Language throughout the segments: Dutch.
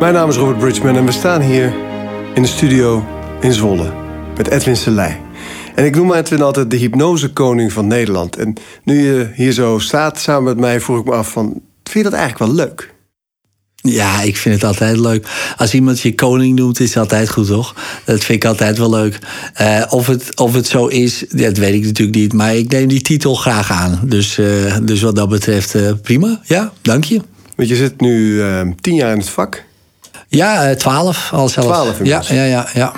Mijn naam is Robert Bridgman en we staan hier in de studio in Zwolle met Edwin Selei. En ik noem Edwin altijd de hypnosekoning van Nederland. En nu je hier zo staat samen met mij, vroeg ik me af van... vind je dat eigenlijk wel leuk? Ja, ik vind het altijd leuk. Als iemand je koning noemt, is het altijd goed, toch? Dat vind ik altijd wel leuk. Uh, of, het, of het zo is, dat weet ik natuurlijk niet. Maar ik neem die titel graag aan. Dus, uh, dus wat dat betreft, uh, prima. Ja, dank je. Want je zit nu tien jaar in het vak. Ja, twaalf al. Twaalf ja, ja, ja, ja.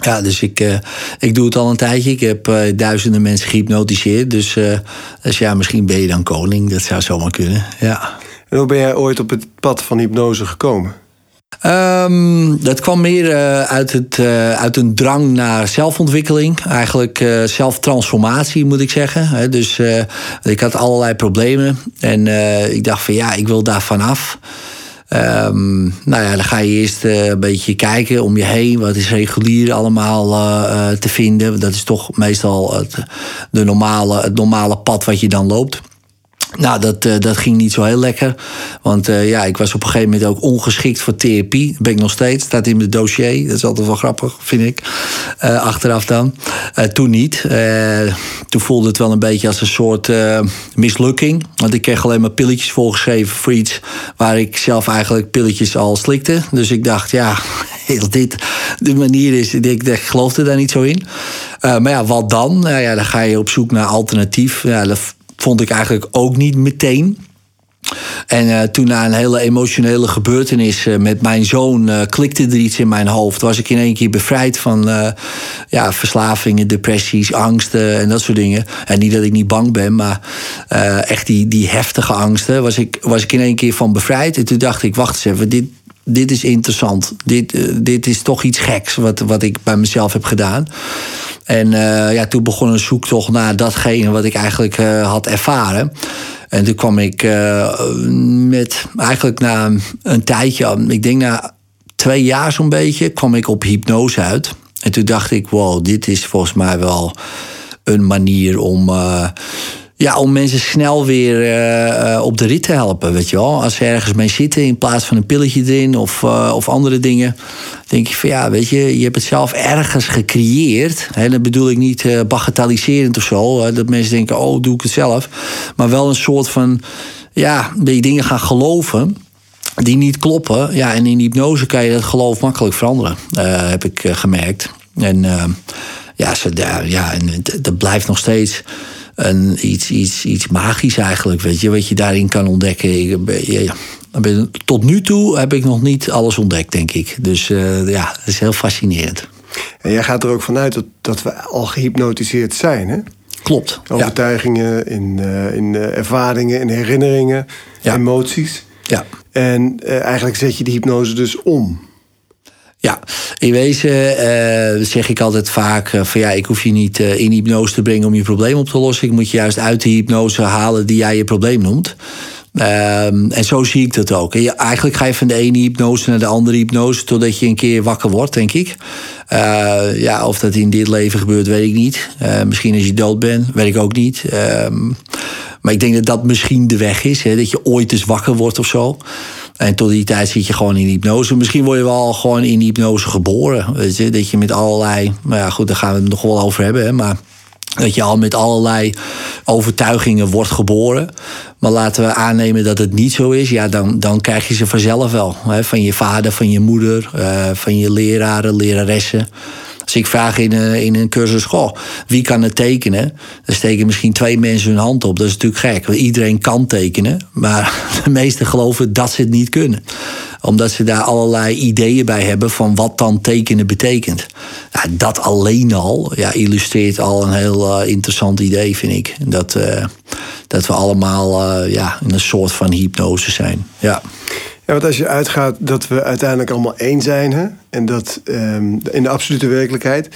Ja, dus ik, uh, ik doe het al een tijdje. Ik heb uh, duizenden mensen gehypnotiseerd. Dus, uh, dus ja, misschien ben je dan koning. Dat zou zomaar kunnen, ja. En hoe ben jij ooit op het pad van hypnose gekomen? Um, dat kwam meer uit, het, uit een drang naar zelfontwikkeling. Eigenlijk zelftransformatie, moet ik zeggen. dus ik had allerlei problemen. En ik dacht van ja, ik wil daar vanaf. Um, nou ja, dan ga je eerst uh, een beetje kijken om je heen. Wat is regulier allemaal uh, te vinden? Dat is toch meestal het, de normale, het normale pad wat je dan loopt. Nou, dat, uh, dat ging niet zo heel lekker. Want uh, ja, ik was op een gegeven moment ook ongeschikt voor therapie. Dat ben ik nog steeds. Staat in mijn dossier. Dat is altijd wel grappig, vind ik. Uh, achteraf dan. toen niet. toen voelde het wel een beetje als een soort mislukking. Want ik kreeg alleen maar pilletjes voorgeschreven voor iets... waar ik zelf eigenlijk pilletjes al slikte. Dus ik dacht, ja, heel dit de manier is... Ik, ik geloofde daar niet zo in. maar ja, wat dan? Nou ja, dan ga je op zoek naar alternatief. Ja, dat vond ik eigenlijk ook niet meteen. En uh, toen na een hele emotionele gebeurtenis uh, met mijn zoon uh, klikte er iets in mijn hoofd. Was ik in één keer bevrijd van ja, verslavingen, depressies, angsten en dat soort dingen. En niet dat ik niet bang ben, maar echt die, die heftige angsten was ik, was ik in één keer van bevrijd. En toen dacht ik, wacht eens even, dit, dit is interessant. Dit, dit is toch iets geks wat, wat ik bij mezelf heb gedaan. En uh, ja, toen begon een zoektocht naar datgene wat ik eigenlijk uh, had ervaren. En toen kwam ik met eigenlijk na een tijdje, ik denk na twee jaar zo'n beetje, kwam ik op hypnose uit. En toen dacht ik, wow, dit is volgens mij wel een manier om ja, om mensen snel weer uh, op de rit te helpen, weet je wel. Als ze ergens mee zitten in plaats van een pilletje erin of, uh, of andere dingen. denk je van ja, weet je, je hebt het zelf ergens gecreëerd. Hè, dat bedoel ik niet uh, bagatelliserend of zo. dat mensen denken, oh, doe ik het zelf. Maar wel een soort van, ja, je dingen gaan geloven die niet kloppen. Ja, en in hypnose kan je dat geloof makkelijk veranderen, heb ik gemerkt. En ja, ze, ja, en dat blijft nog steeds een, iets, iets, iets magisch eigenlijk, weet je, wat je daarin kan ontdekken. Ik, ja, tot nu toe heb ik nog niet alles ontdekt, denk ik. Dus uh, ja, dat is heel fascinerend. En jij gaat er ook vanuit dat, dat we al gehypnotiseerd zijn, hè? Klopt. Overtuigingen, ja. in, uh, in uh, ervaringen, in herinneringen, ja. emoties. Ja. En eigenlijk zet je de hypnose dus om. Ja, in wezen uh, zeg ik altijd vaak uh, van ja, ik hoef je niet uh, in hypnose te brengen om je probleem op te lossen. Ik moet je juist uit de hypnose halen die jij je probleem noemt. Ehm, en zo zie ik dat ook. En je, eigenlijk ga je van de ene hypnose naar de andere hypnose totdat je een keer wakker wordt, denk ik. ja, of dat in dit leven gebeurt, weet ik niet. misschien als je dood bent, weet ik ook niet. Ehm, maar ik denk dat dat misschien de weg is, hè, dat je ooit eens wakker wordt of zo. En tot die tijd zit je gewoon in hypnose. Misschien word je wel gewoon in hypnose geboren. Weet je? Dat je met allerlei. Maar ja, goed, daar gaan we het nog wel over hebben. Hè? Maar dat je al met allerlei overtuigingen wordt geboren. Maar laten we aannemen dat het niet zo is. Ja, dan, dan krijg je ze vanzelf wel. Hè? Van je vader, van je moeder, uh, van je leraren, leraressen. Als ik vraag in, uh, in een cursus, goh, wie kan het tekenen? Dan steken misschien twee mensen hun hand op. Dat is natuurlijk gek. Want iedereen kan tekenen. Maar de meesten geloven dat ze het niet kunnen omdat ze daar allerlei ideeën bij hebben van wat dan tekenen betekent. Ja, dat alleen al ja, illustreert al een heel uh, interessant idee, vind ik. Dat, uh, dat we allemaal ja, in een soort van hypnose zijn. Ja. Ja, want als je uitgaat dat we uiteindelijk allemaal één zijn, hè, en dat um, in de absolute werkelijkheid,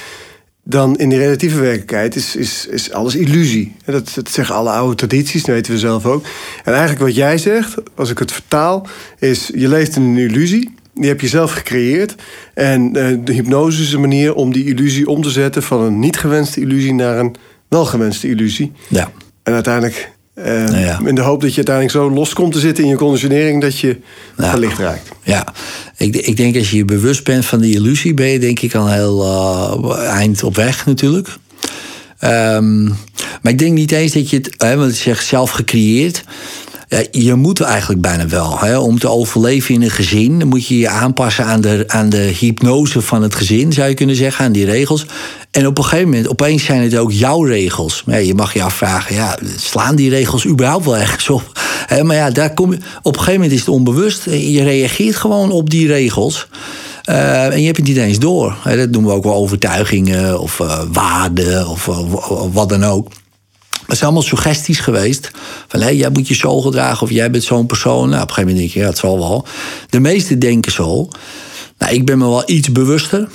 dan in de relatieve werkelijkheid is, is, is alles illusie. Dat, dat zeggen alle oude tradities, dat weten we zelf ook. En eigenlijk wat jij zegt, als ik het vertaal, is je leeft in een illusie. Die heb je zelf gecreëerd. En uh, de hypnose is een manier om die illusie om te zetten van een niet gewenste illusie naar een wel gewenste illusie. Ja. En uiteindelijk Uh, In de hoop dat je uiteindelijk zo los komt te zitten in je conditionering dat je ja. verlicht raakt. Ja, ik, ik denk als je je bewust bent van die illusie, ben je denk ik al heel uh, eind op weg natuurlijk. Um, maar ik denk niet eens dat je het, hè, want je zegt zelf gecreëerd. Je moet eigenlijk bijna wel. Hè? Om te overleven in een gezin, moet je je aanpassen aan de, aan de hypnose van het gezin, zou je kunnen zeggen, aan die regels. En op een gegeven moment, opeens zijn het ook jouw regels. Je mag je afvragen, ja, slaan die regels überhaupt wel ergens op? maar ja, daar kom je, op een gegeven moment is het onbewust. Je reageert gewoon op die regels. Uh, en je hebt het niet eens door. Dat doen we ook wel overtuigingen of uh, waarden of uh, wat dan ook. Het zijn allemaal suggesties geweest. Van hé, jij moet je zo gedragen of jij bent zo'n persoon. Nou, op een gegeven moment denk je, ja, het zal wel. De meesten denken zo. Nou, ik ben me wel iets bewuster.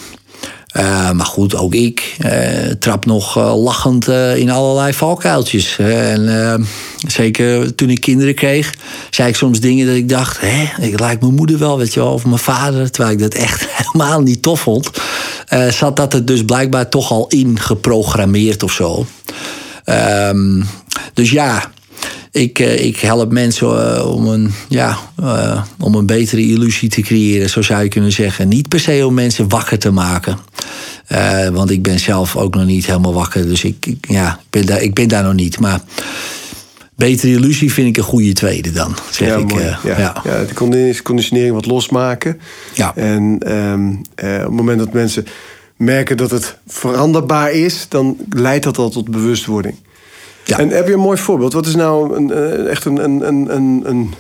Uh, maar goed, ook ik uh, trap nog uh, lachend in allerlei valkuiltjes. en zeker toen ik kinderen kreeg, zei ik soms dingen dat ik dacht: hè, ik lijkt mijn moeder wel, weet je wel, of mijn vader. Terwijl ik dat echt helemaal niet tof vond. zat dat er dus blijkbaar toch al in geprogrammeerd of zo. Um, dus ja, ik, eh, ik help mensen eh, om, een, ja, uh, om een betere illusie te creëren, zo zou je kunnen zeggen. Niet per se om mensen wakker te maken. Uh, want ik ben zelf ook nog niet helemaal wakker. Dus ik, ik, ja, ik, ben daar, ik ben daar nog niet. Maar betere illusie vind ik een goede tweede dan. Zeg ja, ik, ja. ja. ja. de conditionering wat losmaken. Ja. En um, op het moment dat mensen merken dat het veranderbaar is, dan leidt dat al tot bewustwording. Ja. En heb je een mooi voorbeeld? Wat is nou een, eh, echt een, een, een, een,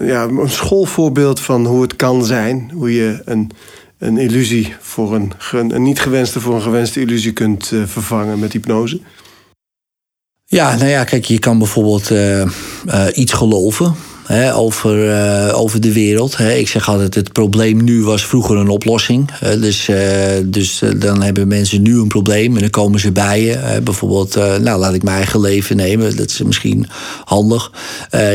ja, een schoolvoorbeeld van hoe het kan zijn? Hoe je een, een illusie voor een, een niet gewenste voor een gewenste illusie kunt uh, vervangen met hypnose? Ja, nou ja, kijk, je kan bijvoorbeeld uh, uh, iets geloven over, uh, over de wereld. Hè. Ik zeg altijd, het probleem nu was vroeger een oplossing. dus uh, dus uh, dan hebben mensen nu een probleem en dan komen ze bij je. bijvoorbeeld, nou laat ik mijn eigen leven nemen. Dat is misschien handig.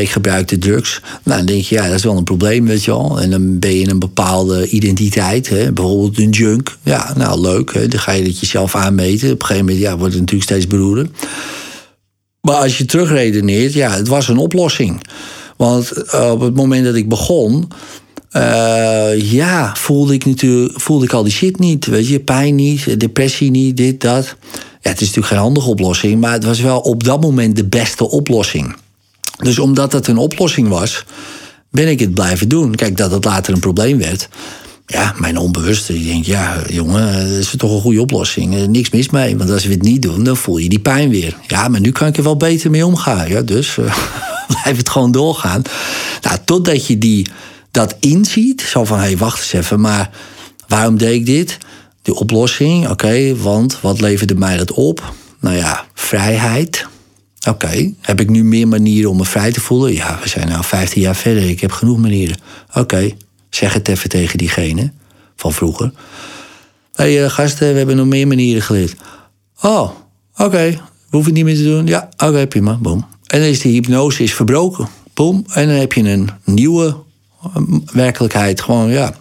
ik gebruik de drugs. Nou, dan denk je, ja, dat is wel een probleem, weet je wel. En dan ben je een bepaalde identiteit. Hè. Bijvoorbeeld een junk. Ja, nou leuk. Hè. Dan ga je dat jezelf aanmeten. Op een gegeven moment ja, wordt het natuurlijk steeds beroerder. Maar als je terugredeneert, ja, het was een oplossing. Want eh, op het moment dat ik begon, uh, ja, voelde ik natuurlijk voelde ik al die shit niet. Weet je, pijn niet, depressie niet, dit, dat. Het is natuurlijk geen handige oplossing, maar het was wel op dat moment de beste oplossing. Dus omdat het een oplossing was, ben ik het blijven doen. Kijk, dat het later een probleem werd. Ja, mijn onbewuste, die denkt, ja, jongen, dat is toch een goede oplossing. niks mis mee, want als we het niet doen, dan voel je die pijn weer. Ja, maar nu kan ik er wel beter mee omgaan. Ja, dus blijf het gewoon doorgaan. Nou, totdat je die, dat inziet, zo van, hé, hey, wacht eens even, maar waarom deed ik dit? De oplossing, oké, want wat leverde mij dat op? Nou ja, vrijheid. Oké, heb ik nu meer manieren om me vrij te voelen? Ja, we zijn nu 15 jaar verder, ik heb genoeg manieren. Oké, zeg het even tegen diegene van vroeger. Hé uh, gasten, we hebben nog meer manieren geleerd. Oh, oké, hoef het niet meer te doen. Ja, oké, prima, boom. En dan is de hypnose is verbroken. Boom. En dan heb je een nieuwe ehm, werkelijkheid. Gewoon, ja,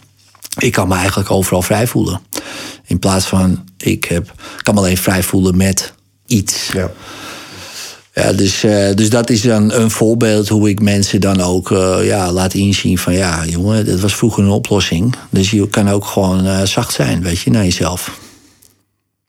ik kan me eigenlijk overal vrij voelen. In plaats van, ik heb, kan me alleen vrij voelen met iets. Ja. Ja, dus, uh, dus dat is dan een voorbeeld hoe ik mensen dan ook uh, ja, laat inzien van ja, jongen, dat was vroeger een oplossing. Dus je kan ook gewoon uh, zacht zijn, weet je, naar jezelf.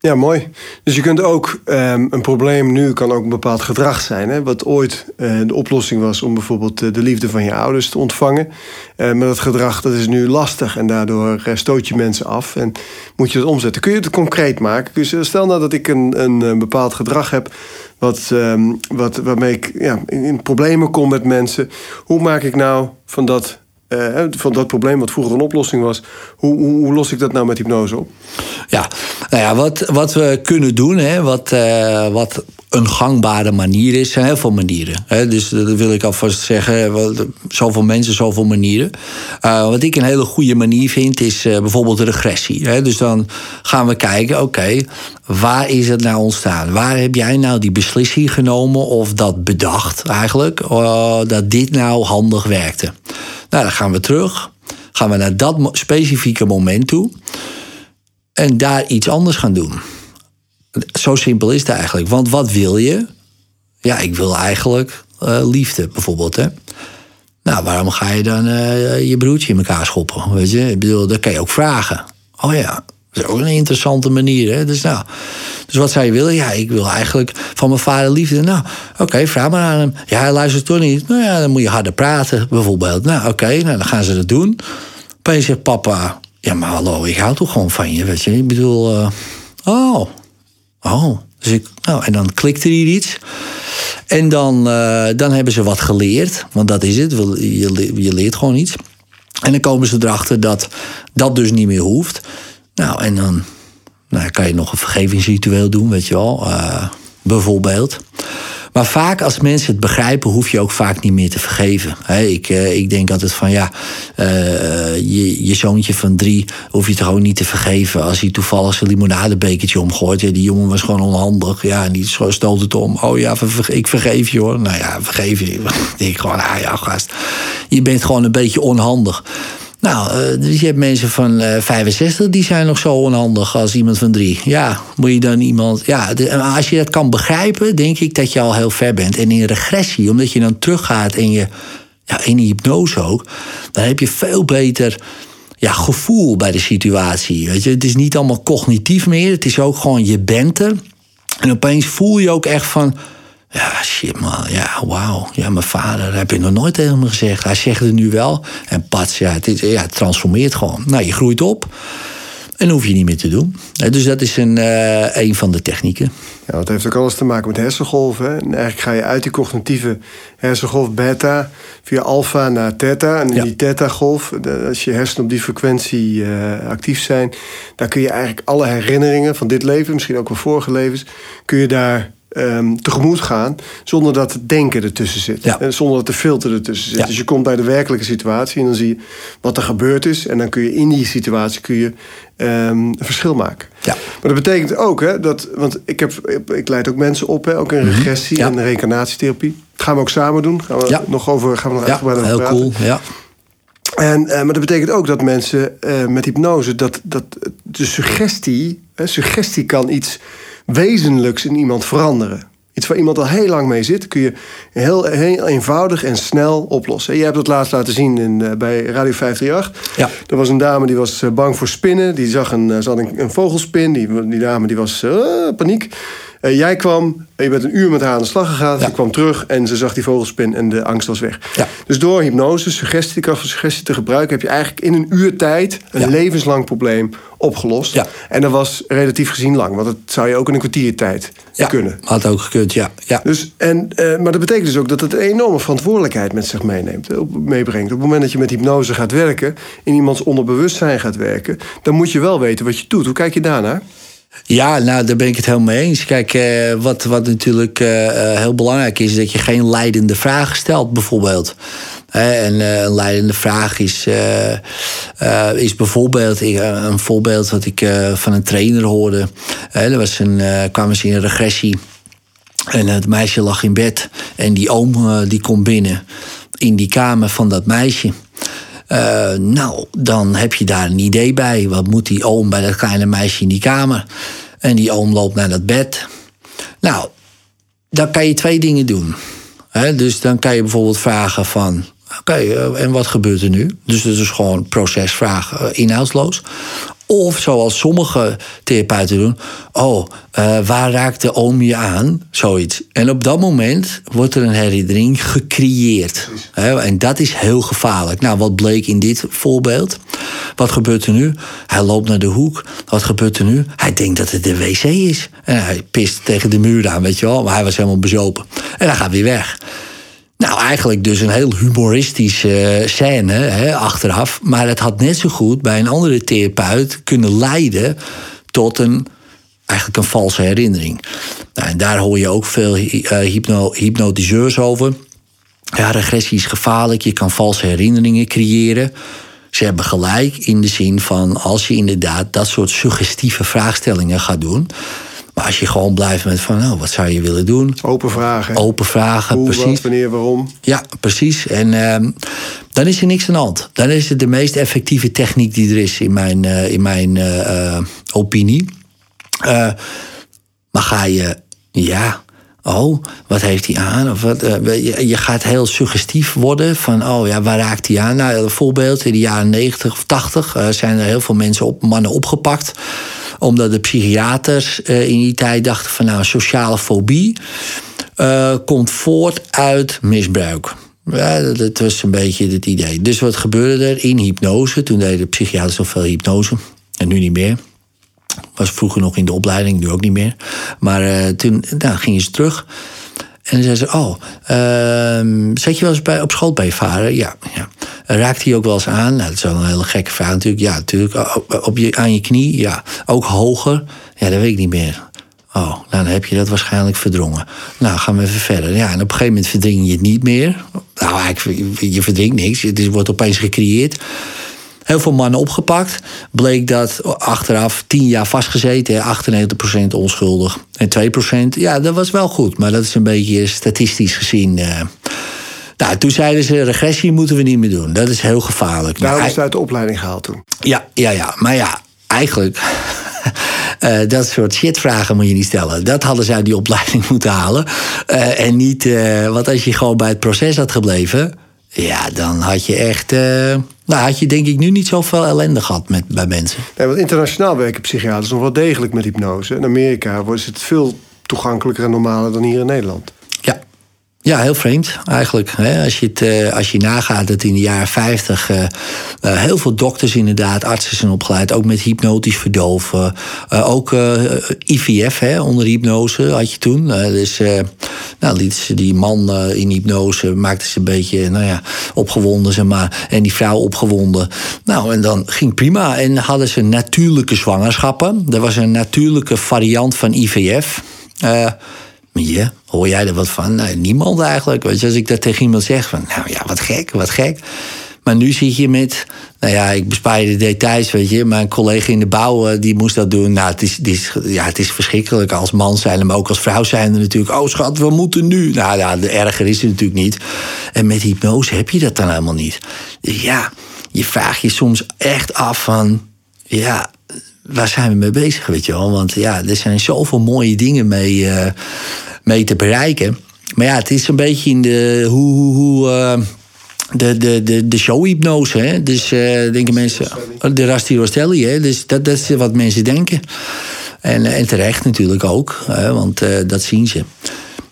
Ja, mooi. Dus je kunt ook um, een probleem nu kan ook een bepaald gedrag zijn. Hè? Wat ooit uh, de oplossing was om bijvoorbeeld uh, de liefde van je ouders te ontvangen. Uh, maar dat gedrag dat is nu lastig en daardoor stoot je mensen af. En moet je dat omzetten. Kun je het concreet maken? Dus stel nou dat ik een, een, bepaald gedrag heb. Wat, um, wat, waarmee ik ja, in problemen kom met mensen. Hoe maak ik nou van dat uh, van dat probleem wat vroeger een oplossing was. Hoe, hoe, hoe, los ik dat nou met hypnose op? Ja, nou ja, wat, wat we kunnen doen, hè, wat, uh, wat een gangbare manier is, zijn heel veel manieren. Hè. Dus dat wil ik alvast zeggen. Zoveel mensen, zoveel manieren. Uh, wat ik een hele goede manier vind, is bijvoorbeeld regressie. Hè. Dus dan gaan we kijken, oké, waar is het nou ontstaan? Waar heb jij nou die beslissing genomen of dat bedacht eigenlijk, dat dit nou handig werkte? Nou, dan gaan we terug. Gaan we naar dat specifieke moment toe. En daar iets anders gaan doen. Zo simpel is het eigenlijk. Want wat wil je? Ja, ik wil eigenlijk liefde, bijvoorbeeld. Hè? Nou, waarom ga je dan je broertje in elkaar schoppen? Weet je? Ik bedoel, dat kan je ook vragen. Oh ja, dat is ook een interessante manier. Hè? Dus, nou, dus wat zou je willen? Ja, ik wil eigenlijk van mijn vader liefde. Nou, oké, vraag maar aan hem. Ja, hij luistert toch niet. Nou ja, dan moet je harder praten, bijvoorbeeld. Nou, oké, nou, dan gaan ze dat doen. Opeens zegt papa... Ja, maar hallo, ik hou toch gewoon van je, weet je. Ik bedoel... Uh, oh, oh. Dus ik, nou, en dan klikte er iets. En dan, uh, dan hebben ze wat geleerd. Want dat is het, je, je leert gewoon iets. En dan komen ze erachter dat dat dus niet meer hoeft. Nou, en dan nou, kan je nog een vergevingsritueel doen, weet je wel. Uh, bijvoorbeeld. Maar vaak als mensen het begrijpen, hoef je ook vaak niet meer te vergeven. ik, uh, ik denk altijd van ja, uh, je, je zoontje van drie hoef je toch ook niet te vergeven als hij toevallig zijn limonadebekertje omgooit. Ja, die jongen was gewoon onhandig. Ja, en die stoot het om. Oh ja, ik vergeef je hoor. Nou ja, vergeef je. Ik denk gewoon, ah ja, gast. Je bent gewoon een beetje onhandig. Nou, uh, dus je hebt mensen van uh, 65 die zijn nog zo onhandig als iemand van drie. Ja, moet je dan iemand. Ja, als je dat kan begrijpen, denk ik dat je al heel ver bent. En in regressie, omdat je dan teruggaat in je. Ja, in hypnose ook, dan heb je veel beter ja, gevoel bij de situatie. Weet je? Het is niet allemaal cognitief meer, het is ook gewoon je bent er. En opeens voel je ook echt van ja, shit man. Ja, wauw. Ja, mijn vader heb je nog nooit tegen me gezegd. Hij zegt het nu wel. En pats, ja, het, ja, het transformeert gewoon. Nou, je groeit op. En dat hoef je niet meer te doen. Dus dat is een, uh, een van de technieken. Ja, het heeft ook alles te maken met hersengolven. En eigenlijk ga je uit die cognitieve hersengolf beta via alfa naar theta. En in die theta-golf, als je hersenen op die frequentie uh, actief zijn, dan kun je eigenlijk alle herinneringen van dit leven, misschien ook wel vorige levens, kun je daar um, tegemoet gaan zonder dat het denken ertussen zit. En zonder dat de filter ertussen zit. Dus je komt bij de werkelijke situatie en dan zie je wat er gebeurd is. En dan kun je in die situatie kun je, um, een verschil maken. Ja. Maar dat betekent ook, hè, dat, want ik, heb, ik leid ook mensen op, hè, ook in mhm. regressie en reïncarnatietherapie. Dat gaan we ook samen doen. Gaan we nog over, gaan we nog uitgebreid over heel praten. Cool. Ja. En, uh, maar dat betekent ook dat mensen uh, met hypnose, dat, dat de suggestie, suggestie kan iets wezenlijks in iemand veranderen. Iets waar iemand al heel lang mee zit, kun je heel, heel eenvoudig en snel oplossen. Je hebt het laatst laten zien in, uh, bij Radio 538. Ja. Er was een dame die was uh, bang voor spinnen. Die zag een, ze had een, een, vogelspin. Die, die dame die was paniek. Jij kwam, je bent een uur met haar aan de slag gegaan. Ja. Ze kwam terug en ze zag die vogelspin en de angst was weg. Ja. Dus door hypnose, suggestie, de kracht van suggestie te gebruiken... heb je eigenlijk in een uur tijd een levenslang probleem opgelost. En dat was relatief gezien lang, want dat zou je ook in een kwartiertijd ja, kunnen. Had ook gekund, ja. ja. Dus, en, uh, maar dat betekent dus ook dat het een enorme verantwoordelijkheid met zich meeneemt, meebrengt. Op het moment dat je met hypnose gaat werken, in iemands onderbewustzijn gaat werken, dan moet je wel weten wat je doet. Hoe kijk je daarnaar? Ja, nou, daar ben ik het helemaal mee eens. Kijk, eh, wat, wat natuurlijk uh, heel belangrijk is, is dat je geen leidende vragen stelt, bijvoorbeeld. En een leidende vraag is, is bijvoorbeeld een voorbeeld wat ik van een trainer hoorde. er was een, kwamen ze in een regressie. En het meisje lag in bed. En die oom die komt binnen in die kamer van dat meisje. Uh, nou, dan heb je daar een idee bij. Wat moet die oom bij dat kleine meisje in die kamer? En die oom loopt naar dat bed. Nou, dan kan je twee dingen doen. dus dan kan je bijvoorbeeld vragen van... Oké, eh, en wat gebeurt er nu? Dus dat is gewoon procesvraag, uh, inhoudsloos. Of zoals sommige therapeuten doen, oh, uh, waar raakt de oom je aan? Zoiets. En op dat moment wordt er een herinnering gecreëerd. en dat is heel gevaarlijk. Nou, wat bleek in dit voorbeeld? Wat gebeurt er nu? Hij loopt naar de hoek. Wat gebeurt er nu? Hij denkt dat het de wc is. En hij pist tegen de muur aan, weet je wel. Maar hij was helemaal bezopen. En hij gaat weer weg. Nou, eigenlijk dus een heel humoristische uh, scène hè, achteraf. Maar het had net zo goed bij een andere therapeut kunnen leiden tot een, eigenlijk een valse herinnering. Nou, en daar hoor je ook veel uh, hypno hypnotiseurs over. Ja, regressie is gevaarlijk, je kan valse herinneringen creëren. Ze hebben gelijk in de zin van als je inderdaad dat soort suggestieve vraagstellingen gaat doen maar als je gewoon blijft met van, nou, wat zou je willen doen? Open vragen. Open vragen, Hoe, precies. Wat, wanneer, waarom? Ja, precies. En uh, dan is er niks aan de hand. Dan is het de meest effectieve techniek die er is, in mijn, uh, in mijn uh, opinie. maar ga je, ja, Oh, wat heeft hij aan? Of wat, uh, je, gaat heel suggestief worden van, oh ja, waar raakt hij aan? Nou, een voorbeeld, in de jaren 90 of 80 uh, zijn er heel veel mensen op, mannen opgepakt. Omdat de psychiaters uh, in die tijd dachten van, nou, sociale fobie komt voort uit misbruik. Ja, dat, was een beetje het idee. Dus wat gebeurde er in hypnose? Toen deden de psychiaters nog veel hypnose. En nu niet meer. Was vroeger nog in de opleiding, nu ook niet meer. Maar uh, toen nou, gingen ze terug. En dan zei ze: Oh, uh, zat je wel eens bij, op school bij vader? Ja. ja. Raakt hij ook wel eens aan? Nou, dat is wel een hele gekke vraag natuurlijk. Ja, natuurlijk. Op je, aan je knie? Ja. Ook hoger? Ja, dat weet ik niet meer. Oh, nou dan heb je dat waarschijnlijk verdrongen. Nou, gaan we even verder. Ja, en op een gegeven moment verdring je het niet meer. Nou, eigenlijk, je verdrinkt niks. Het wordt opeens gecreëerd. Heel veel mannen opgepakt. Bleek dat achteraf 10 jaar vastgezeten, 98% onschuldig. En 2%, ja, dat was wel goed. Maar dat is een beetje statistisch gezien. Uh... Nou, toen zeiden ze: regressie moeten we niet meer doen. Dat is heel gevaarlijk. Daarom is het uit de opleiding gehaald toen. Ja, ja, ja. Maar ja, eigenlijk. Uh, dat soort shitvragen moet je niet stellen. Dat hadden ze uit die opleiding moeten halen. Uh, en niet, uh, want als je gewoon bij het proces had gebleven. Ja, dan had je echt. nou, had je denk ik nu niet zoveel ellende gehad met, bij mensen. Nee, want internationaal werken psychiaters nog wel degelijk met hypnose. In Amerika is het veel toegankelijker en normaler dan hier in Nederland. Ja, heel vreemd eigenlijk. Als je, het, eh, als je nagaat dat in de jaren 50 uh, uh, heel veel dokters inderdaad, artsen zijn opgeleid, ook met hypnotisch verdoven. Ook IVF, hè, onder hypnose had je toen. dus nou, lieten ze die man in hypnose, maakten ze een beetje nou ja, opgewonden, zeg maar. En die vrouw opgewonden. Nou, en dan ging prima. En hadden ze natuurlijke zwangerschappen. Er was een natuurlijke variant van IVF. Ja, hoor jij er wat van? Niemand eigenlijk. Weet je, als ik dat tegen iemand zeg, van nou ja, wat gek, wat gek. Maar nu zit je met, nou ja, ik bespaar je de details, weet je. Mijn collega in de bouw, eh, die moest dat doen. Nou, het is, ja, het is verschrikkelijk als man zijn, maar ook als vrouw zijn natuurlijk. Oh schat, we moeten nu. Nou ja, de erger is het natuurlijk niet. En met hypnose heb je dat dan helemaal niet. Dus ja, je vraagt je soms echt af van, ja, waar zijn we mee bezig, weet je wel? Want ja, er zijn zoveel mooie dingen mee, uh, mee te bereiken. Maar ja, het is een beetje in de hoe. hoe, hoe uh, de, de, de, de showhypnose, hè? Dus uh, denken mensen. De Rasti Rostelli, hè? Dus dat, dat is wat mensen denken. En, en terecht natuurlijk ook, hè? want dat zien ze.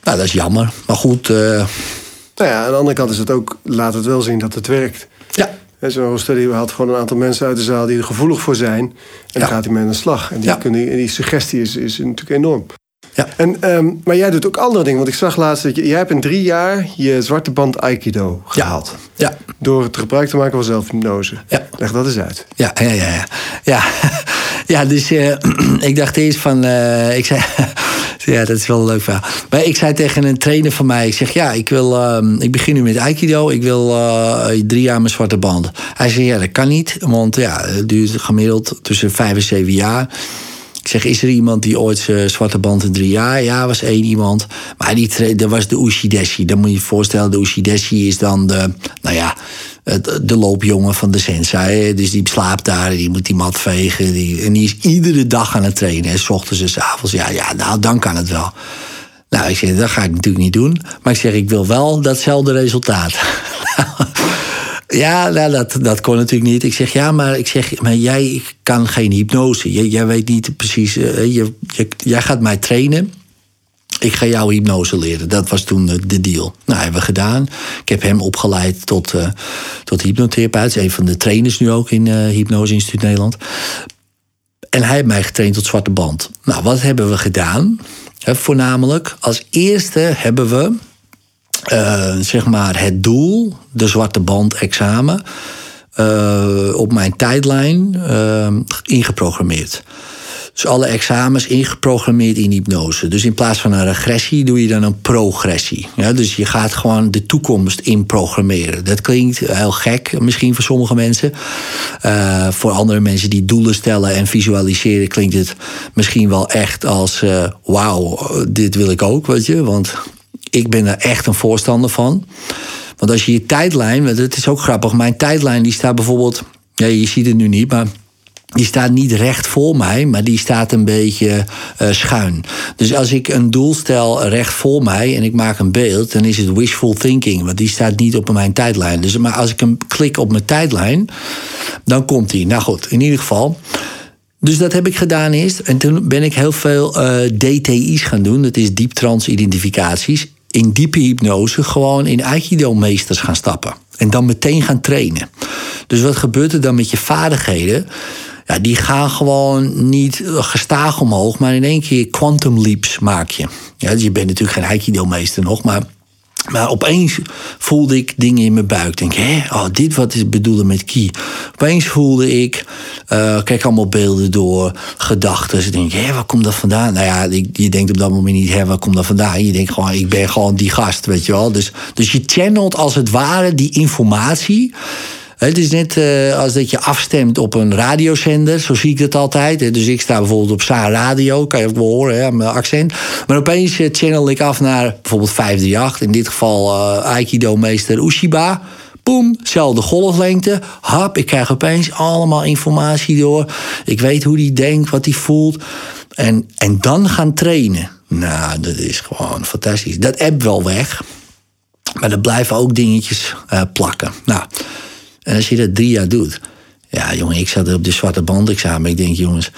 Nou, dat is jammer. Maar goed. Nou ja, aan de andere kant is het ook, laat het wel zien dat het werkt. Ja, Zo'n study haalt gewoon een aantal mensen uit de zaal die er gevoelig voor zijn. En dan gaat hij met een slag. En die, kunnen, die suggestie is, is natuurlijk enorm. Ja. En, um, maar jij doet ook andere dingen. Want ik zag laatst dat je, jij hebt in drie jaar je zwarte band Aikido gehaald. Ja. Door het gebruik te maken van zelfhypnose. Ja. Leg dat eens uit. Ja, ja, ja. Ja, ja. ja dus uh, ik dacht eerst van... Uh, ik zei... ja, dat is wel een leuk verhaal. Maar ik zei tegen een trainer van mij... Ik zeg, ja, ik, wil, uh, ik begin nu met Aikido. Ik wil drie jaar mijn zwarte band. Hij zei, ja, dat kan niet. Want ja, het duurt gemiddeld tussen vijf en zeven jaar... Ik zeg, is er iemand die ooit zwarte band in drie jaar? Ja, was één iemand. Maar die, dat was de Ushideshi. Dan moet je je voorstellen, de Ushideshi is dan de, nou ja, de loopjongen van de sensei. Dus die slaapt daar, die moet die mat vegen. Die, en die is iedere dag aan het trainen. S ochtends en s avonds. Ja, ja, nou, dan kan het wel. Nou, ik zeg, dat ga ik natuurlijk niet doen. Maar ik zeg, ik wil wel datzelfde resultaat. Ja, nou, dat, dat kon natuurlijk niet. Ik zeg, ja, maar, ik zeg, maar jij kan geen hypnose. Jij, weet niet precies. Je, je, jij gaat mij trainen. Ik ga jou hypnose leren. Dat was toen de deal. Nou, hebben we gedaan. Ik heb hem opgeleid tot, uh, tot hypnotherapeut. Een van de trainers nu ook in uh, Hypnose Instituut Nederland. En hij heeft mij getraind tot zwarte band. Nou, wat hebben we gedaan? voornamelijk, als eerste hebben we zeg maar het doel, de zwarte band examen, op mijn tijdlijn ingeprogrammeerd. Dus alle examens ingeprogrammeerd in hypnose. Dus in plaats van een regressie doe je dan een progressie. Ja, dus je gaat gewoon de toekomst inprogrammeren. Dat klinkt heel gek, misschien voor sommige mensen. Uh, voor andere mensen die doelen stellen en visualiseren, klinkt het misschien wel echt als: uh, wauw, dit wil ik ook, weet je. Want ik ben er echt een voorstander van. Want als je je tijdlijn, het is ook grappig, mijn tijdlijn die staat bijvoorbeeld, ja, je ziet het nu niet, maar die staat niet recht voor mij, maar die staat een beetje uh, schuin. Dus als ik een doel stel recht voor mij en ik maak een beeld, dan is het wishful thinking, want die staat niet op mijn tijdlijn. Dus maar als ik hem klik op mijn tijdlijn, dan komt die. Nou goed, in ieder geval. Dus dat heb ik gedaan eerst. En toen ben ik heel veel uh, DTI's gaan doen. Dat is diep trance identificaties. In diepe hypnose gewoon in Aikido-meesters gaan stappen. En dan meteen gaan trainen. Dus wat gebeurt er dan met je vaardigheden? Die gaan gewoon niet gestaag omhoog, maar in één keer quantum leaps maak je. Ja, dus je bent natuurlijk geen Aikido-meester nog, maar maar opeens voelde ik dingen in mijn buik. Denk, hé, oh, dit wat is bedoelen met ki. Opeens voelde ik, uh, kijk allemaal beelden door, gedachten. Ik denk, hé, waar komt dat vandaan? Nou ja, je denkt op dat moment niet, hé, waar komt dat vandaan? Je denkt gewoon, ik ben gewoon die gast, weet je wel. Dus, dus je channelt als het ware die informatie het is net uh, als dat je afstemt op een radiozender, zo zie ik het altijd. Dus ik sta bijvoorbeeld op Saar Radio, kan je ook wel horen, hè, mijn accent. Maar opeens eh, channel ik af naar bijvoorbeeld 538, in dit geval uh, Aikido-meester Ushiba. Boom, zelfde golflengte. Hap, ik krijg opeens allemaal informatie door. Ik weet hoe die denkt, wat hij voelt. En, en dan gaan trainen. Nou, dat is gewoon fantastisch. Dat app wel weg. Maar er blijven ook dingetjes plakken. Nou, en als je dat drie jaar doet. Ja, jongen, ik zat op de zwarte band examen. Ik denk, jongens,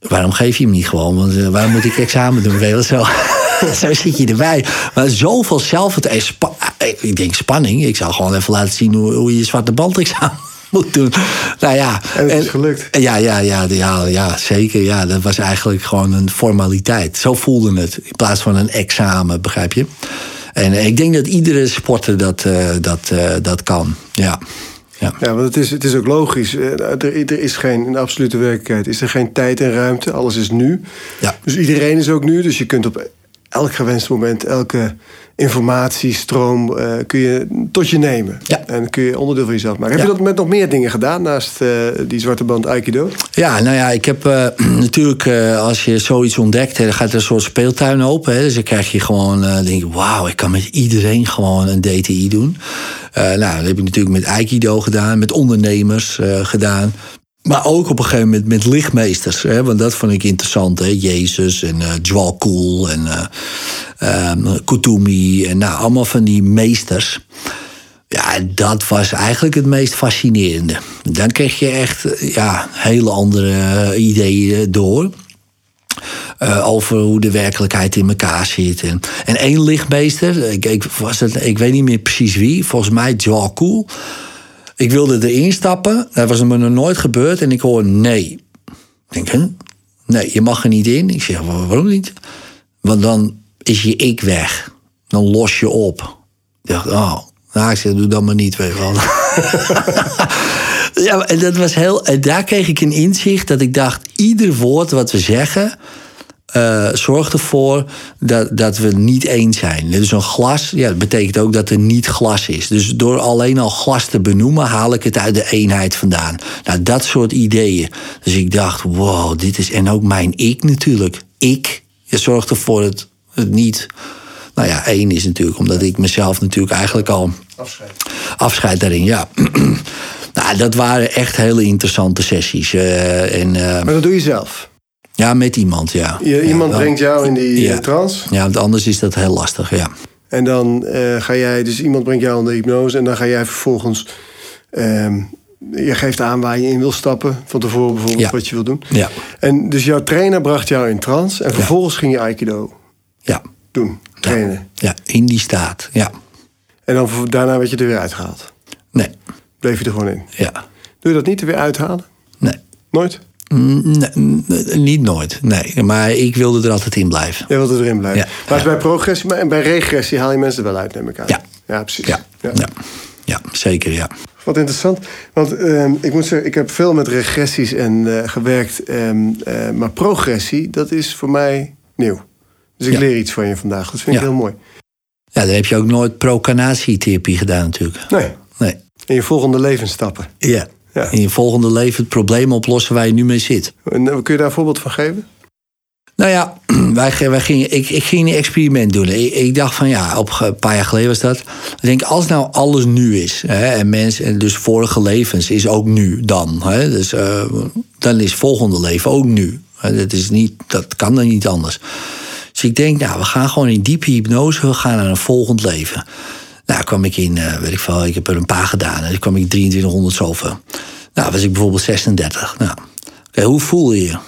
waarom geef je hem niet gewoon? Want uh, waarom moet ik examen doen? Weet zo, zo zit je erbij. Maar zoveel zelfvertrouwen. Eh, ik denk spanning. Ik zou gewoon even laten zien hoe, hoe je zwarte band examen moet doen. Nou ja. En het is gelukt. Ja, ja, ja, ja, ja, zeker. Ja, dat was eigenlijk gewoon een formaliteit. Zo voelde het. In plaats van een examen, begrijp je? En ik denk dat iedere sporter dat, uh, dat, uh, dat kan. Ja. Ja, ja want het is, het is ook logisch. Eh, er, er is geen, in de absolute werkelijkheid is er geen tijd en ruimte. Alles is nu. Ja. Dus iedereen is ook nu. Dus je kunt op elk gewenst moment, elke informatiestroom uh, kun je tot je nemen. Ja. En kun je onderdeel van jezelf maken. Heb je dat met nog meer dingen gedaan naast uh, die zwarte band Aikido? Ja, nou ja, ik heb uh, natuurlijk, als je zoiets ontdekt, dan gaat er een soort speeltuin open. Hè, dus dan krijg je gewoon, denk je, wauw, ik kan met iedereen gewoon een DTI doen. nou, dat heb ik natuurlijk met Aikido gedaan, met ondernemers gedaan. Maar ook op een gegeven moment met lichtmeesters. Hè, want dat vond ik interessant. Hè? Jezus en uh, Jwal Kool en uh, um, Kutumi. En nou, allemaal van die meesters. Ja, dat was eigenlijk het meest fascinerende. Dan kreeg je echt ja, hele andere ideeën door. Uh, over hoe de werkelijkheid in elkaar zit. En, en één lichtmeester, ik, ik, was het, ik weet niet meer precies wie, volgens mij Kool. Ik wilde erin stappen. Dat was me nog nooit gebeurd. En ik hoor nee. Ik denk, Nee, je mag er niet in. Ik zeg, waarom niet? Want dan is je ik weg. Dan los je op. Ik dacht, oh. Nou, ik zeg, doe dat maar niet, weet ja, en dat was heel... En daar kreeg ik een inzicht dat ik dacht... ieder woord wat we zeggen uh, zorgt ervoor dat, dat we niet eens zijn. Dus een glas, ja, betekent ook dat er niet glas is. Dus door alleen al glas te benoemen, haal ik het uit de eenheid vandaan. Nou, dat soort ideeën. Dus ik dacht, wow, dit is. En ook mijn ik natuurlijk. Ik, je zorgt ervoor dat het niet. Nou ja, één is natuurlijk, omdat ik mezelf natuurlijk eigenlijk al. Afscheid. Afscheid daarin, ja. nou, dat waren echt hele interessante sessies. Uh, en, uh, maar dat doe je zelf? Ja, met iemand, ja. Je, iemand brengt jou in die ja. trance? Ja, want anders is dat heel lastig, ja. En dan uh, ga jij, dus iemand brengt jou in de hypnose en dan ga jij vervolgens. Uh, je geeft aan waar je in wil stappen. Van tevoren bijvoorbeeld ja. wat je wil doen. Ja. En dus jouw trainer bracht jou in trance en vervolgens ging je Aikido ja. doen, trainen. Ja. in die staat, ja. En dan daarna werd je er weer uitgehaald? Nee. Bleef je er gewoon in? Ja. Doe je dat niet er weer uithalen? Nee. Nooit? Nee, niet nooit, nee. Maar ik wilde er altijd in blijven. Je wilde erin blijven. Ja, maar bij progressie en bij regressie haal je mensen wel uit, neem ik aan. Ja, ja precies. Ja, ja. ja. zeker, ja. Wat interessant. Want uh, ik moet zeggen, ik heb veel met regressies en uh, gewerkt. Uh, maar progressie, dat is voor mij nieuw. Dus ik leer iets van je vandaag. Dat vind ik heel mooi. Ja, dan heb je ook nooit procanatietherapie gedaan natuurlijk. Nee. nee. In je volgende levensstappen. Ja. Ja. In je volgende leven het probleem oplossen waar je nu mee zit. En, eh, kun je daar een voorbeeld van geven? Nou ja, wij, wij gingen, ik, ik ging een experiment doen. Ik, ik, dacht van ja, op een paar jaar geleden was dat. Ik denk, als nou alles nu is. Hè, en mensen, en dus vorige levens is ook nu dan. Hè, dus uh, dan is volgende leven ook nu. Dat, is niet, dat kan dan niet anders. Dus ik denk, nou, we gaan gewoon in diepe hypnose, we gaan naar een volgend leven. Nou, kwam ik in, uh, weet ik veel, ik heb er een paar gedaan. En dan kwam ik 2300 zoveel. Nou, was ik bijvoorbeeld 36. Nou, hoe voel je je?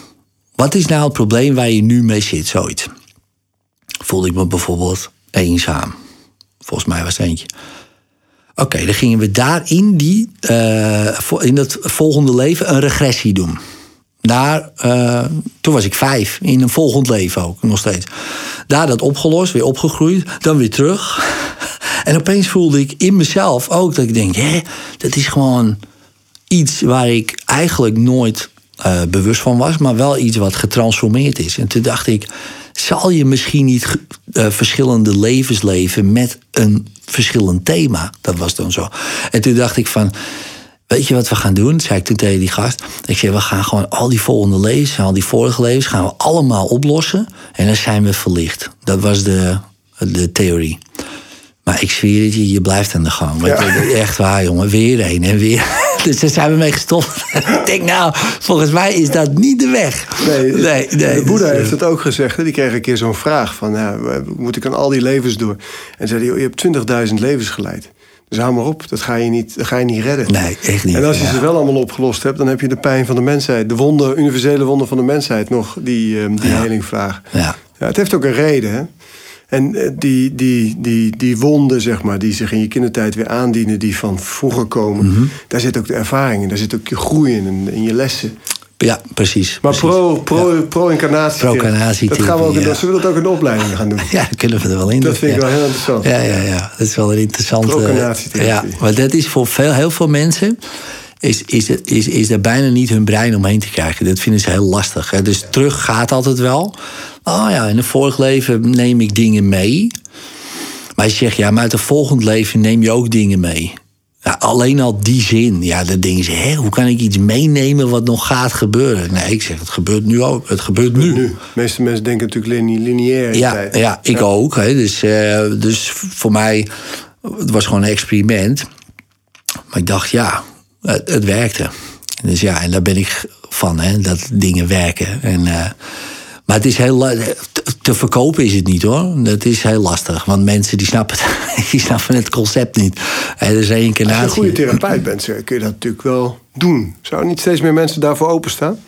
Wat is nou het probleem waar je nu mee zit, zoiets? Voelde ik me bijvoorbeeld eenzaam? Volgens mij was het eentje. Oké, dan gingen we daar in, die, uh, in dat volgende leven een regressie doen. Daar, uh, toen was ik vijf, in een volgend leven ook, nog steeds. Daar dat opgelost, weer opgegroeid, dan weer terug. En opeens voelde ik in mezelf ook dat ik denk, hé, dat is gewoon iets waar ik eigenlijk nooit uh, bewust van was, maar wel iets wat getransformeerd is. En toen dacht ik, zal je misschien niet uh, verschillende levens leven met een verschillend thema? Dat was dan zo. En toen dacht ik van, weet je wat we gaan doen? Zei ik toen tegen die gast. Ik zei, we gaan gewoon al die volgende levens, al die vorige levens, gaan we allemaal oplossen. En dan zijn we verlicht. Dat was de, de theorie. Maar ik zweer het je, je blijft aan de gang. Ja. Echt waar, jongen. Weer een en weer. Dus daar zijn we mee gestopt. ik denk, nou, volgens mij is dat niet de weg. Nee, nee, nee de Boeddha dus, heeft het ook gezegd. Die kreeg een keer zo'n vraag van, ja, moet ik aan al die levens door? En zei hij, je hebt 20.000 levens geleid. Dus hou maar op, dat ga je niet, dat ga je niet redden. Nee, echt niet. En als je ze wel allemaal opgelost hebt, dan heb je de pijn van de mensheid, de wonde, universele wonde van de mensheid nog, die, um, die ja. helingvraag. Ja. ja. Het heeft ook een reden, hè? En eh, die, die, die, die wonden, zeg maar, die zich in je kindertijd weer aandienen, die van vroeger komen, mm -hmm. daar zit ook de ervaring in, daar zit ook je groei in, in je lessen. Ja, precies. Maar precies. pro, pro, ja. pro-incarnatie. Pro-incarnatie. Dat gaan we ook, ja. zullen we dat ook in de opleiding gaan doen? Ja, dat kunnen we er wel in. Dat vind ik wel heel interessant. Ja, ja, ja. Dat is wel een interessante. Pro-incarnatie. Ja, maar dat is voor veel, heel veel mensen. Is, is, is, is er bijna niet hun brein omheen te krijgen. Dat vinden ze heel lastig. Hè? Dus terug gaat altijd wel. Oh ja, in een vorig leven neem ik dingen mee. Maar je zegt, ja, maar uit een volgend leven neem je ook dingen mee. Ja, alleen al die zin, ja, dan denken ze, hè, hoe kan ik iets meenemen wat nog gaat gebeuren? Nee, ik zeg, het gebeurt nu ook. Het gebeurt nu. nu. De meeste mensen denken natuurlijk lineair in ja, tijd. Ja, ik ja. ook. Hè. Dus, uh, dus voor mij, het was gewoon een experiment. Maar ik dacht, ja, het, het werkte. Dus ja, en daar ben ik van, hè, dat dingen werken. En... Uh, maar het is heel te verkopen is het niet hoor. Dat is heel lastig. Want mensen die snappen het, die snappen het concept niet. Er is reïncarnatie. Als je een goede therapeut bent, kun je dat natuurlijk wel doen. Zou niet steeds meer mensen daarvoor openstaan?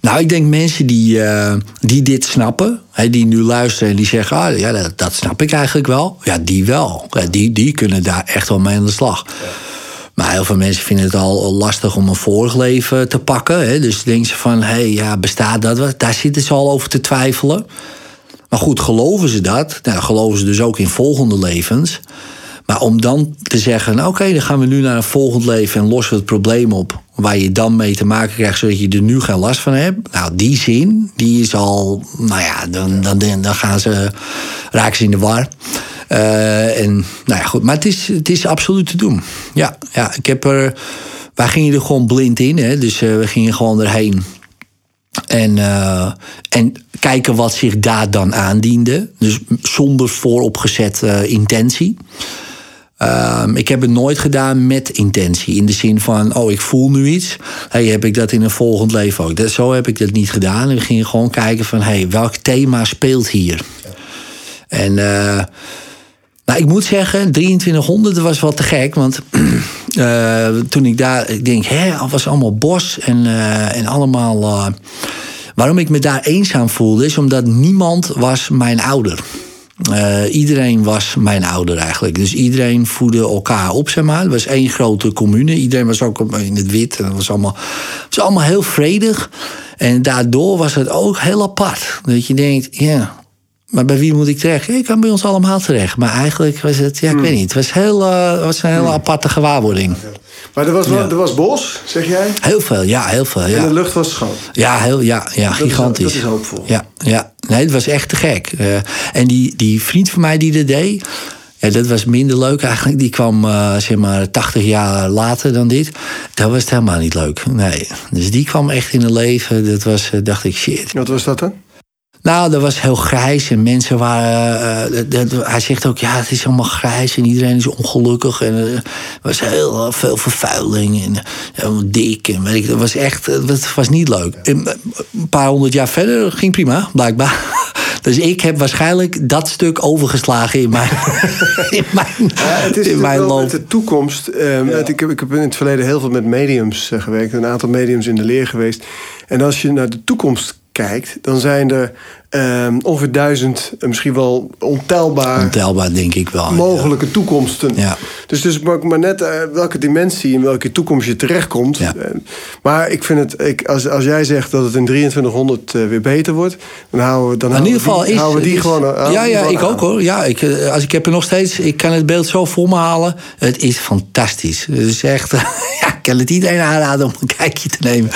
Nou, ik denk mensen die, uh, die dit snappen, hè, die nu luisteren en die zeggen: ah, ja, dat, dat, snap ik eigenlijk wel. Ja, die wel. Ja, die, die kunnen daar echt wel mee aan de slag. Ja. Maar heel veel mensen vinden het al lastig om een vorig leven te pakken. Hè? Dus denken ze van, hé, hey, ja, bestaat dat? Daar zitten ze al over te twijfelen. Maar goed, geloven ze dat? Nou, geloven ze dus ook in volgende levens. Maar om dan te zeggen, oké, dan gaan we nu naar een volgend leven en lossen we het probleem op. Waar je dan mee te maken krijgt, zodat je er nu geen last van hebt. Nou, die zin, die is al, nou ja, dan, dan, dan gaan ze, raken ze in de war. Uh, en, nou ja, goed, maar het is, het is absoluut te doen. Ja, ja ik heb er. Wij gingen er gewoon blind in, hè, dus uh, we gingen gewoon erheen. En, uh, en kijken wat zich daar dan aandiende. Dus zonder vooropgezet intentie. Um, ik heb het nooit gedaan met intentie. In de zin van, oh, ik voel nu iets. Hey, heb ik dat in een volgend leven ook? Dat, zo heb ik dat niet gedaan. En we gingen gewoon kijken van, hey, welk thema speelt hier? En nou, ik moet zeggen, 2300 was wel te gek. Want uh, toen ik daar, ik denk, hè, was allemaal bos en, uh, en allemaal. Uh, waarom ik me daar eenzaam voelde, is omdat niemand was mijn ouder. iedereen was mijn ouder eigenlijk. Dus iedereen voedde elkaar op, zeg maar. Het was één grote commune. Iedereen was ook in het wit. En het was allemaal, het was allemaal heel vredig. En daardoor was het ook heel apart. Dat je denkt, ja, maar bij wie moet ik terecht? Ik kan bij ons allemaal terecht. Maar eigenlijk was het, ja, ik weet niet. Het was, heel, uh, was een hele aparte gewaarwording. Maar er was, ja. er was bos, zeg jij? Heel veel, ja, heel veel. Ja. En de lucht was schoon? Ja, heel, ja, ja dat gigantisch. Is, dat is hoopvol. Ja, ja, nee, het was echt te gek. Uh, en die, die vriend van mij die dat deed... Ja, dat was minder leuk eigenlijk. Die kwam uh, zeg maar 80 jaar later dan dit. Dat was het helemaal niet leuk. Nee. Dus die kwam echt in een leven. Dat was, dacht ik, shit. Wat was dat dan? Nou, dat was heel grijs en mensen waren. eh, dat- dat- hij zegt ook, ja, het is allemaal grijs en iedereen is ongelukkig. En eh, er was heel veel vervuiling en eh, dik. En weet ik, het was echt, eh, het was niet leuk. En, eh, een paar honderd jaar verder ging prima, blijkbaar. Dus ik heb waarschijnlijk dat stuk overgeslagen in mijn, in mijn, Ja, het is in mijn natuurlijk wel loop. met de toekomst. ehm, ik, heb, ik heb in het verleden heel veel met mediums eh, gewerkt. Een aantal mediums in de leer geweest. En als je naar de toekomst kijkt, dan zijn er ehm, ongeveer duizend, eh, misschien wel ontelbaar Ontelbaar, denk ik wel. mogelijke toekomsten. Ja. Dus, dus maar, maar net eh, welke dimensie in welke toekomst je terechtkomt. Ja. Eh, maar ik vind het, ik, als, als jij zegt dat het in 2300 eh, weer beter wordt, dan houden we, dan In houden ieder we geval die, is houden we die is- gewoon. Ja, ja, ik aan. ook hoor. Ja, ik, als ik heb er nog steeds. Ik kan het beeld zo voor me halen. Het is fantastisch. Het is echt. ja, ik kan het iedereen aanraden om een kijkje te nemen.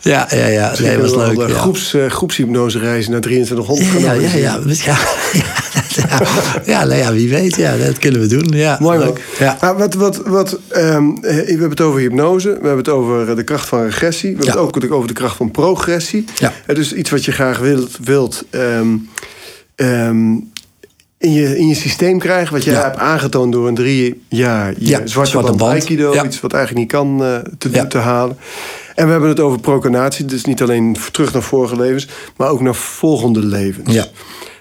Ja, ja, ja. Misschien Nee, was leuk. groeps, groepshypnose reizen naar 2300 Ja, gaan ja, ja, ja, ja, ja, ja, nou ja, wie weet, ja, dat kunnen we doen. Ja, Mooi leuk. Ja. Nou, wat, wat, wat, ehm, eh, we hebben het over hypnose, we hebben het over eh, de kracht van regressie, we hebben het ook over de kracht van progressie. Ja. Dus iets wat je graag wilt, wilt ehm, ehm, in, je, in je systeem krijgen, wat jij Ja. hebt aangetoond door een drie jaar je Ja, zwarte, zwarte band, band. Aikido, Ja. iets wat eigenlijk niet kan eh, te, Ja. te halen. En we hebben het over procreatie, dus niet alleen terug naar vorige levens, maar ook naar volgende levens. Ja.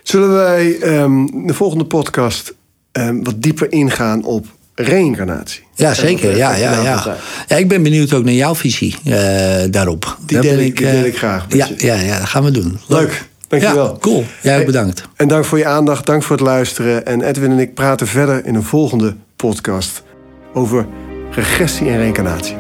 Zullen wij ehm, de volgende podcast ehm, wat dieper ingaan op reïncarnatie? Ja, zeker. Ja, ja, ja. ja, ik ben benieuwd ook naar jouw visie eh, daarop. Die deel ik- die eh, deel ik graag Ja, ja, ja, dat gaan we doen. Leuk, dankjewel. Ja, cool. Jij ook bedankt. En dank voor je aandacht, dank voor het luisteren. En Edwin en ik praten verder in een volgende podcast over regressie en reïncarnatie.